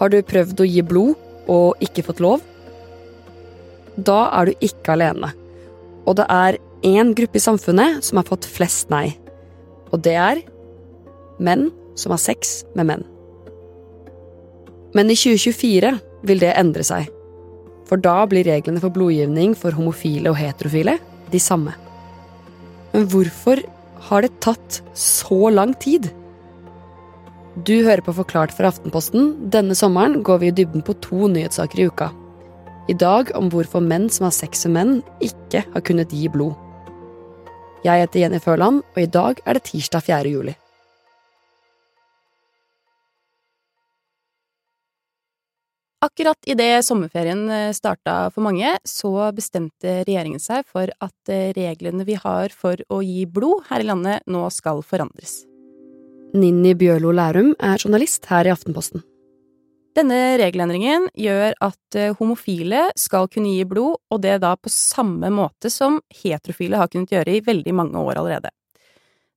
Har du prøvd å gi blod og ikke fått lov? Da er du ikke alene. Og det er én gruppe i samfunnet som har fått flest nei. Og det er menn som har sex med menn. Men i 2024 vil det endre seg. For da blir reglene for blodgivning for homofile og heterofile de samme. Men hvorfor har det tatt så lang tid? Du hører på Forklart fra Aftenposten. Denne sommeren går vi i dybden på to nyhetssaker i uka. I dag om hvorfor menn som har sex med menn, ikke har kunnet gi blod. Jeg heter Jenny Førland, og i dag er det tirsdag 4. juli. Akkurat idet sommerferien starta for mange, så bestemte regjeringen seg for at reglene vi har for å gi blod her i landet, nå skal forandres. Ninni Bjørlo Lærum er journalist her i Aftenposten. Denne regelendringen gjør at eh, homofile skal kunne gi blod, og det da på samme måte som heterofile har kunnet gjøre i veldig mange år allerede.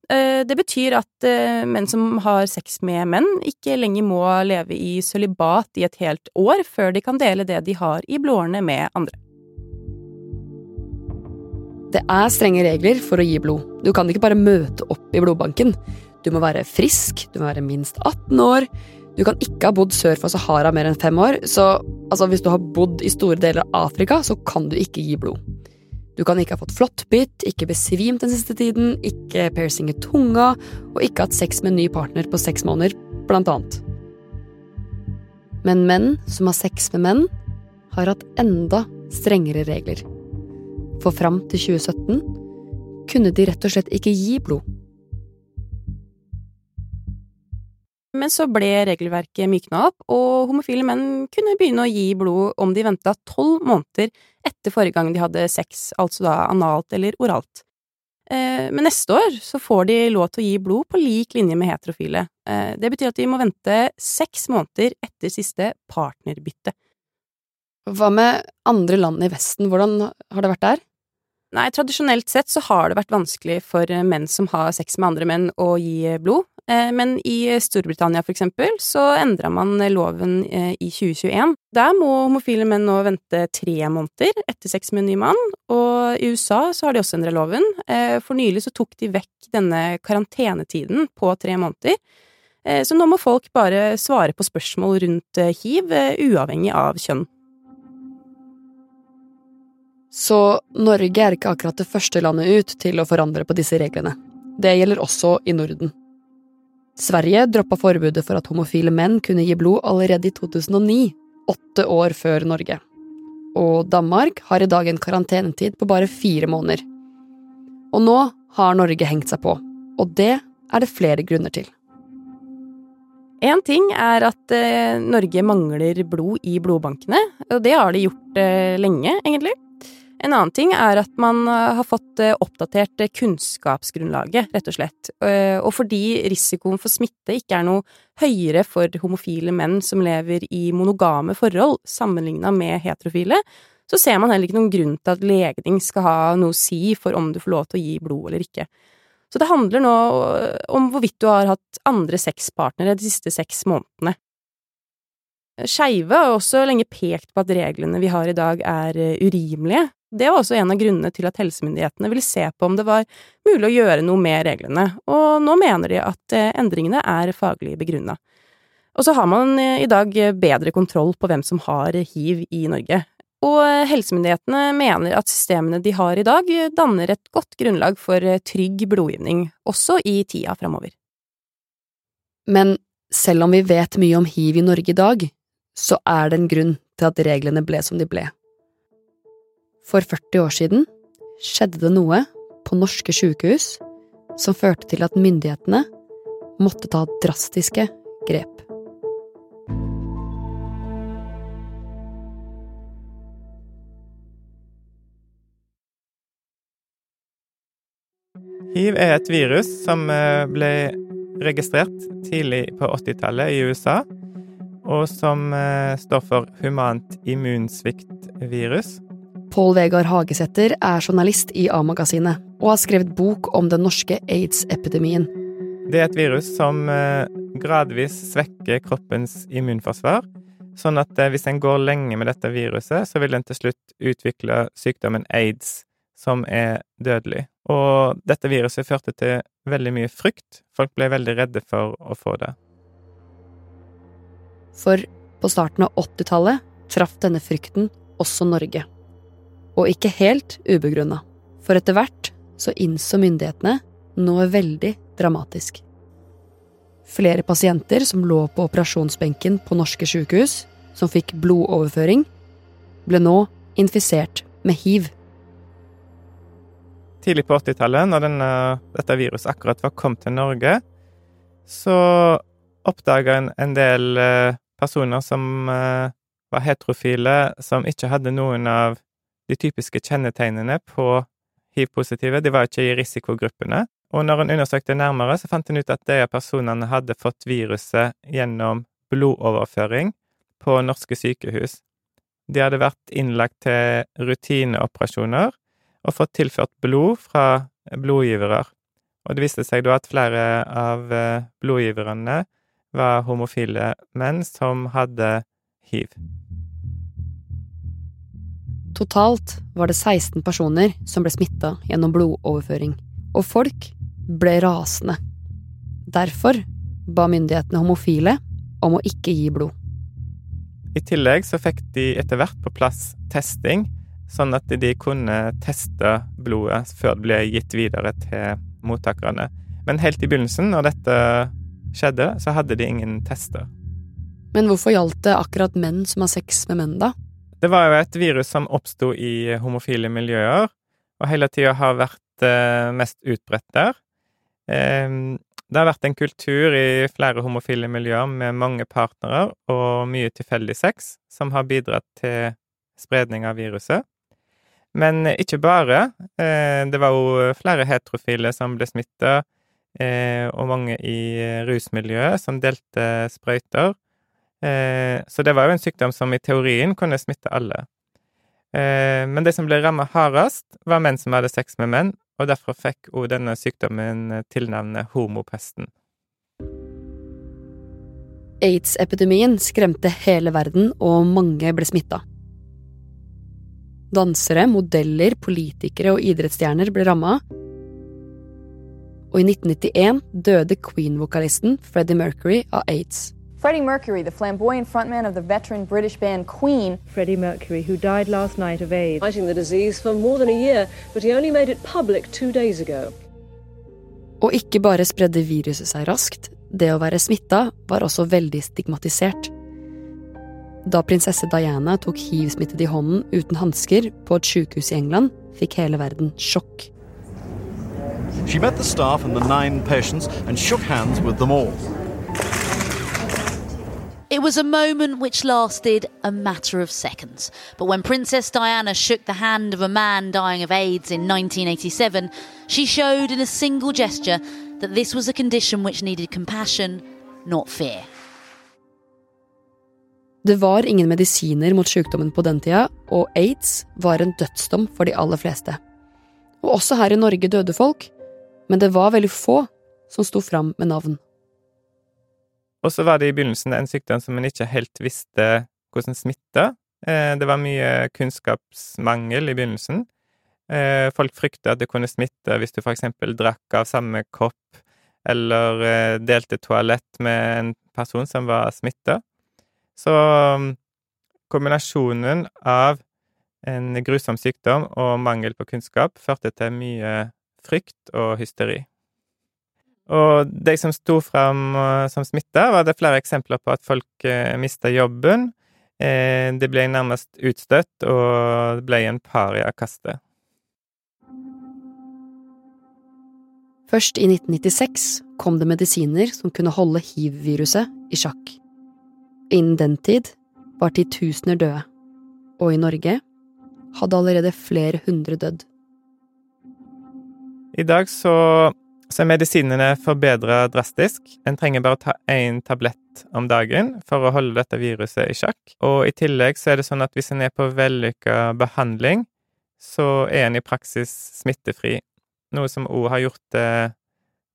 Eh, det betyr at eh, menn som har sex med menn, ikke lenger må leve i sølibat i et helt år før de kan dele det de har i blodårene med andre. Det er strenge regler for å gi blod. Du kan ikke bare møte opp i blodbanken. Du må være frisk, du må være minst 18 år. Du kan ikke ha bodd sør for Sahara mer enn fem år, så altså, hvis du har bodd i store deler av Afrika, så kan du ikke gi blod. Du kan ikke ha fått flåttbitt, ikke besvimt den siste tiden, ikke piercing i tunga, og ikke hatt sex med en ny partner på seks måneder, blant annet. Men menn som har sex med menn, har hatt enda strengere regler. For fram til 2017 kunne de rett og slett ikke gi blod. Men så ble regelverket mykna opp, og homofile menn kunne begynne å gi blod om de venta tolv måneder etter forrige gang de hadde sex, altså da analt eller oralt. Eh, men neste år så får de lov til å gi blod på lik linje med heterofile. Eh, det betyr at de må vente seks måneder etter siste partnerbytte. Hva med andre land i Vesten, hvordan har det vært der? Nei, tradisjonelt sett så har det vært vanskelig for menn som har sex med andre menn å gi blod, men i Storbritannia, for eksempel, så endra man loven eh, i 2021. Der må homofile menn nå vente tre måneder etter sex med en ny mann, og i USA så har de også endra loven. Eh, for nylig så tok de vekk denne karantenetiden på tre måneder. Så nå må folk bare svare på spørsmål rundt hiv, uavhengig av kjønn. Så Norge er ikke akkurat det første landet ut til å forandre på disse reglene. Det gjelder også i Norden. Sverige droppa forbudet for at homofile menn kunne gi blod allerede i 2009, åtte år før Norge. Og Danmark har i dag en karantenetid på bare fire måneder. Og nå har Norge hengt seg på, og det er det flere grunner til. Én ting er at eh, Norge mangler blod i blodbankene, og det har de gjort eh, lenge, egentlig. En annen ting er at man eh, har fått eh, oppdatert kunnskapsgrunnlaget, rett og slett. Eh, og fordi risikoen for smitte ikke er noe høyere for homofile menn som lever i monogame forhold, sammenligna med heterofile, så ser man heller ikke noen grunn til at legning skal ha noe å si for om du får lov til å gi blod eller ikke. Så det handler nå om hvorvidt du har hatt andre sexpartnere de siste seks månedene. Skeive har også lenge pekt på at reglene vi har i dag er urimelige, det var også en av grunnene til at helsemyndighetene ville se på om det var mulig å gjøre noe med reglene, og nå mener de at eh, endringene er faglig begrunna. Og så har man eh, i dag bedre kontroll på hvem som har hiv i Norge. Og eh, helsemyndighetene mener at systemene de har i dag, danner et godt grunnlag for trygg blodgivning, også i tida framover. Men selv om vi vet mye om hiv i Norge i dag, så er det en grunn til at reglene ble som de ble. For 40 år siden skjedde det noe på norske sykehus som førte til at myndighetene måtte ta drastiske grep. Hiv er et virus som eh, ble registrert tidlig på 80-tallet i USA, og som eh, står for humant immunsviktvirus. Pål Vegard Hagesæter er journalist i A-magasinet og har skrevet bok om den norske aids-epidemien. Det er et virus som eh, gradvis svekker kroppens immunforsvar, Sånn at eh, hvis en går lenge med dette viruset, så vil en til slutt utvikle sykdommen aids, som er dødelig. Og dette viruset førte til veldig mye frykt. Folk ble veldig redde for å få det. For på starten av 80-tallet traff denne frykten også Norge. Og ikke helt ubegrunna. For etter hvert så innså myndighetene noe veldig dramatisk. Flere pasienter som lå på operasjonsbenken på norske sykehus, som fikk blodoverføring, ble nå infisert med hiv. Tidlig på 80-tallet, når denne, dette viruset akkurat var kommet til Norge, så oppdaga en en del eh, personer som eh, var heterofile, som ikke hadde noen av de typiske kjennetegnene på hiv-positive. De var ikke i risikogruppene. Og når hun undersøkte nærmere, så fant hun ut at de personene hadde fått viruset gjennom blodoverføring på norske sykehus. De hadde vært innlagt til rutineoperasjoner og fått tilført blod fra blodgivere. Og det viste seg da at flere av eh, blodgiverne var homofile menn som hadde hiv. Totalt var det 16 personer som ble smitta gjennom blodoverføring, og folk ble rasende. Derfor ba myndighetene homofile om å ikke gi blod. I tillegg så fikk de etter hvert på plass testing, sånn at de kunne teste blodet før det ble gitt videre til mottakerne. Men helt i begynnelsen, når dette skjedde, så hadde de ingen tester. Men hvorfor gjaldt det akkurat menn som har sex med menn, da? Det var jo et virus som oppsto i homofile miljøer, og hele tida har vært eh, mest utbredt der. Eh, det har vært en kultur i flere homofile miljøer med mange partnere og mye tilfeldig sex, som har bidratt til spredning av viruset. Men ikke bare. Eh, det var jo flere heterofile som ble smitta, eh, og mange i rusmiljøet som delte sprøyter. Eh, så det var jo en sykdom som i teorien kunne smitte alle. Eh, men de som ble rammet hardest, var menn som hadde sex med menn, og derfor fikk òg denne sykdommen tilnavnet homopesten. Aids-epidemien skremte hele verden, og mange ble smitta. Dansere, modeller, politikere og idrettsstjerner ble ramma. Og i 1991 døde Queen-vokalisten Freddie Mercury av aids. Freddie Mercury, the flamboyant frontman of the veteran British band Queen. Freddie Mercury, who died last night of AIDS. Fighting the disease for more than a year, but he only made it public two days ago. Og ikke bare spredde viruset seg raskt, det å være smitta var også veldig stigmatisert. Da prinsesse Diana tok hiv i hånden uten hansker på et sykehus i England, fikk hele verden sjokk. She met the staff and the nine patients and shook hands with them all. It was a moment which lasted a matter of seconds. But when Princess Diana shook the hand of a man dying of AIDS in 1987, she showed in a single gesture that this was a condition which needed compassion, not fear. Det var ingen medisiner mot sykdommen på den tida, og aids var en dødsdom for de aller fleste. Og også her i Norge døde folk, men det var veldig få som sto fram med navn. Og så var det i begynnelsen en sykdom som en ikke helt visste hvordan smitta. Eh, det var mye kunnskapsmangel i begynnelsen. Eh, folk frykta at det kunne smitte hvis du for eksempel drakk av samme kopp eller eh, delte toalett med en person som var smitta. Så mm, kombinasjonen av en grusom sykdom og mangel på kunnskap førte til mye frykt og hysteri. Og det som sto fram eh, som smitta, var det flere eksempler på at folk eh, mista jobben. Eh, de ble nærmest utstøtt, og det ble en pariakaste. Først i 1996 kom det medisiner som kunne holde hiv-viruset i sjakk. Innen den tid var titusener døde, og i Norge hadde allerede flere hundre dødd. I dag så så er medisinene forbedra drastisk. En trenger bare ta én tablett om dagen for å holde dette viruset i sjakk. Og i tillegg så er det sånn at hvis en er på vellykka behandling, så er en i praksis smittefri. Noe som òg har gjort det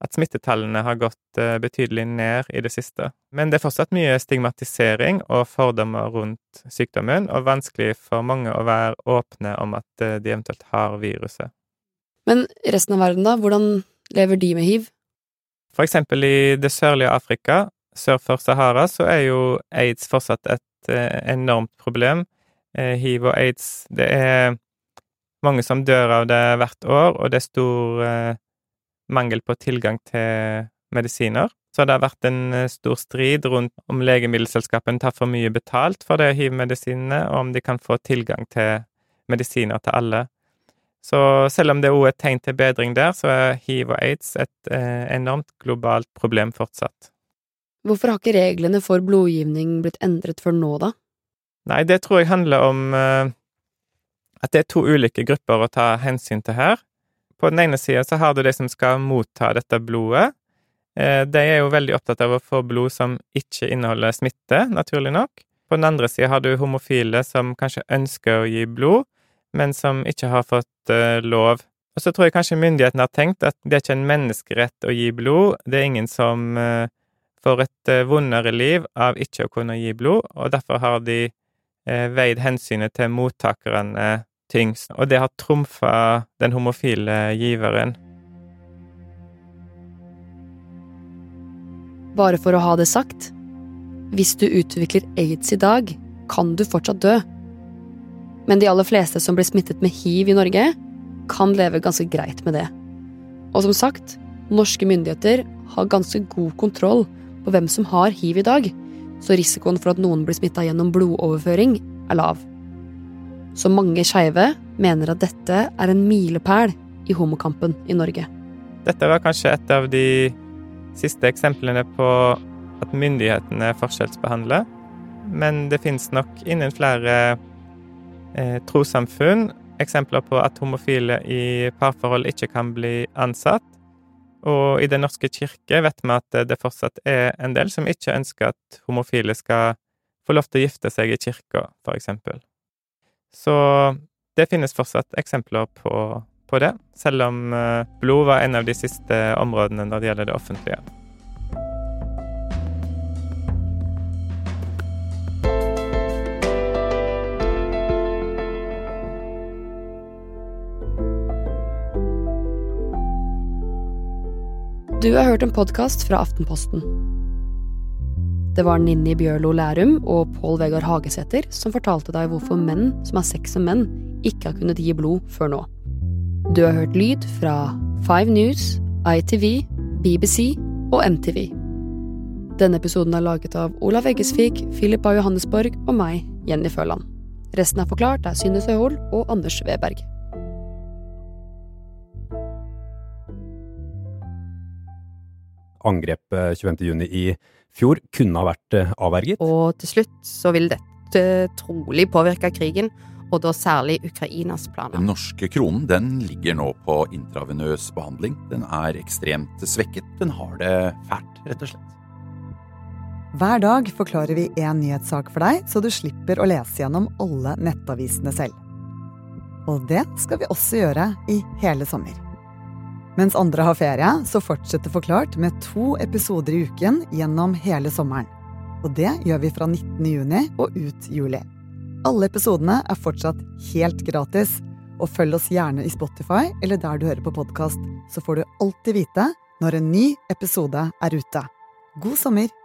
at smittetallene har gått eh, betydelig ned i det siste. Men det er fortsatt mye stigmatisering og fordommer rundt sykdommen, og vanskelig for mange å være åpne om at eh, de eventuelt har viruset. Men resten av verden, da? Hvordan lever de med hiv? For eksempel i det sørlige Afrika, sør for Sahara, så er jo aids fortsatt et eh, enormt problem. Eh, hiv og aids, det er mange som dør av det hvert år, og det er stor eh, mangel på tilgang til medisiner. Så det har vært en stor strid rundt om legemiddelselskapene tar for mye betalt for de hiv-medisinene, og om de kan få tilgang til medisiner til alle. Så selv om det òg er tegn til bedring der, så er hiv og aids et eh, enormt globalt problem fortsatt. Hvorfor har ikke reglene for blodgivning blitt endret før nå, da? Nei, det tror jeg handler om eh, at det er to ulike grupper å ta hensyn til her. På den ene sida så har du de som skal motta dette blodet. Eh, de er jo veldig opptatt av å få blod som ikke inneholder smitte, naturlig nok. På den andre sida har du homofile som kanskje ønsker å gi blod, men som ikke har fått uh, lov. Og så tror jeg kanskje myndighetene har tenkt at det er ikke en menneskerett å gi blod. Det er ingen som uh, får et uh, vondere liv av ikke å kunne gi blod, og derfor har de veid hensynet til mottakerne tyngst, og det har trumfa den homofile giveren. Bare for å ha det sagt, hvis du utvikler aids i dag, kan du fortsatt dø men de aller fleste som blir smittet med hiv i Norge, kan leve ganske greit med det. Og som sagt, norske myndigheter har ganske god kontroll på hvem som har hiv i dag, så risikoen for at noen blir smitta gjennom blodoverføring, er lav. Så mange skeive mener at dette er en milepæl i homokampen i Norge. Dette var kanskje et av de siste eksemplene på at myndighetene forskjellsbehandler, men det finnes nok innen flere eh, trossamfunn eksempler på at homofile i parforhold ikke kan bli ansatt. Og i Den norske kirke vet vi at det fortsatt er en del som ikke ønsker at homofile skal få lov til å gifte seg i kirka, eksempel. Så det finnes fortsatt eksempler på, på det, selv om eh, blod var en av de siste områdene når det gjelder det offentlige. Du har hørt en podkast fra Aftenposten. Det var Ninni Bjørlo Lærum og Pål Vegard Hagesæter som fortalte deg hvorfor menn som har sex med menn, ikke har kunnet gi blod før nå. Du har hørt lyd fra Five News, ITV, BBC og MTV. Denne episoden er laget av Olav Eggesvik, Philip A. Johannesborg og meg, Jenny Føland. Resten er forklart av Synne Søhol og Anders Weberg. Angrepet 25.6 i fjor kunne ha vært eh, avverget. Og til slutt så vil dette trolig påvirke krigen, og da særlig Ukrainas planer. Den norske kronen den ligger nå på intravenøs behandling. Den er ekstremt svekket. Den har det fælt, rett og slett. Hver dag forklarer vi én nyhetssak for deg, så du slipper å lese gjennom alle nettavisene selv. Og det skal vi også gjøre i hele sommer. Mens andre har ferie, så fortsetter Forklart med to episoder i uken gjennom hele sommeren. Og det gjør vi fra 19. juni og ut juli. Alle episodene er fortsatt helt gratis, og følg oss gjerne i Spotify eller der du hører på podkast, så får du alltid vite når en ny episode er ute. God sommer!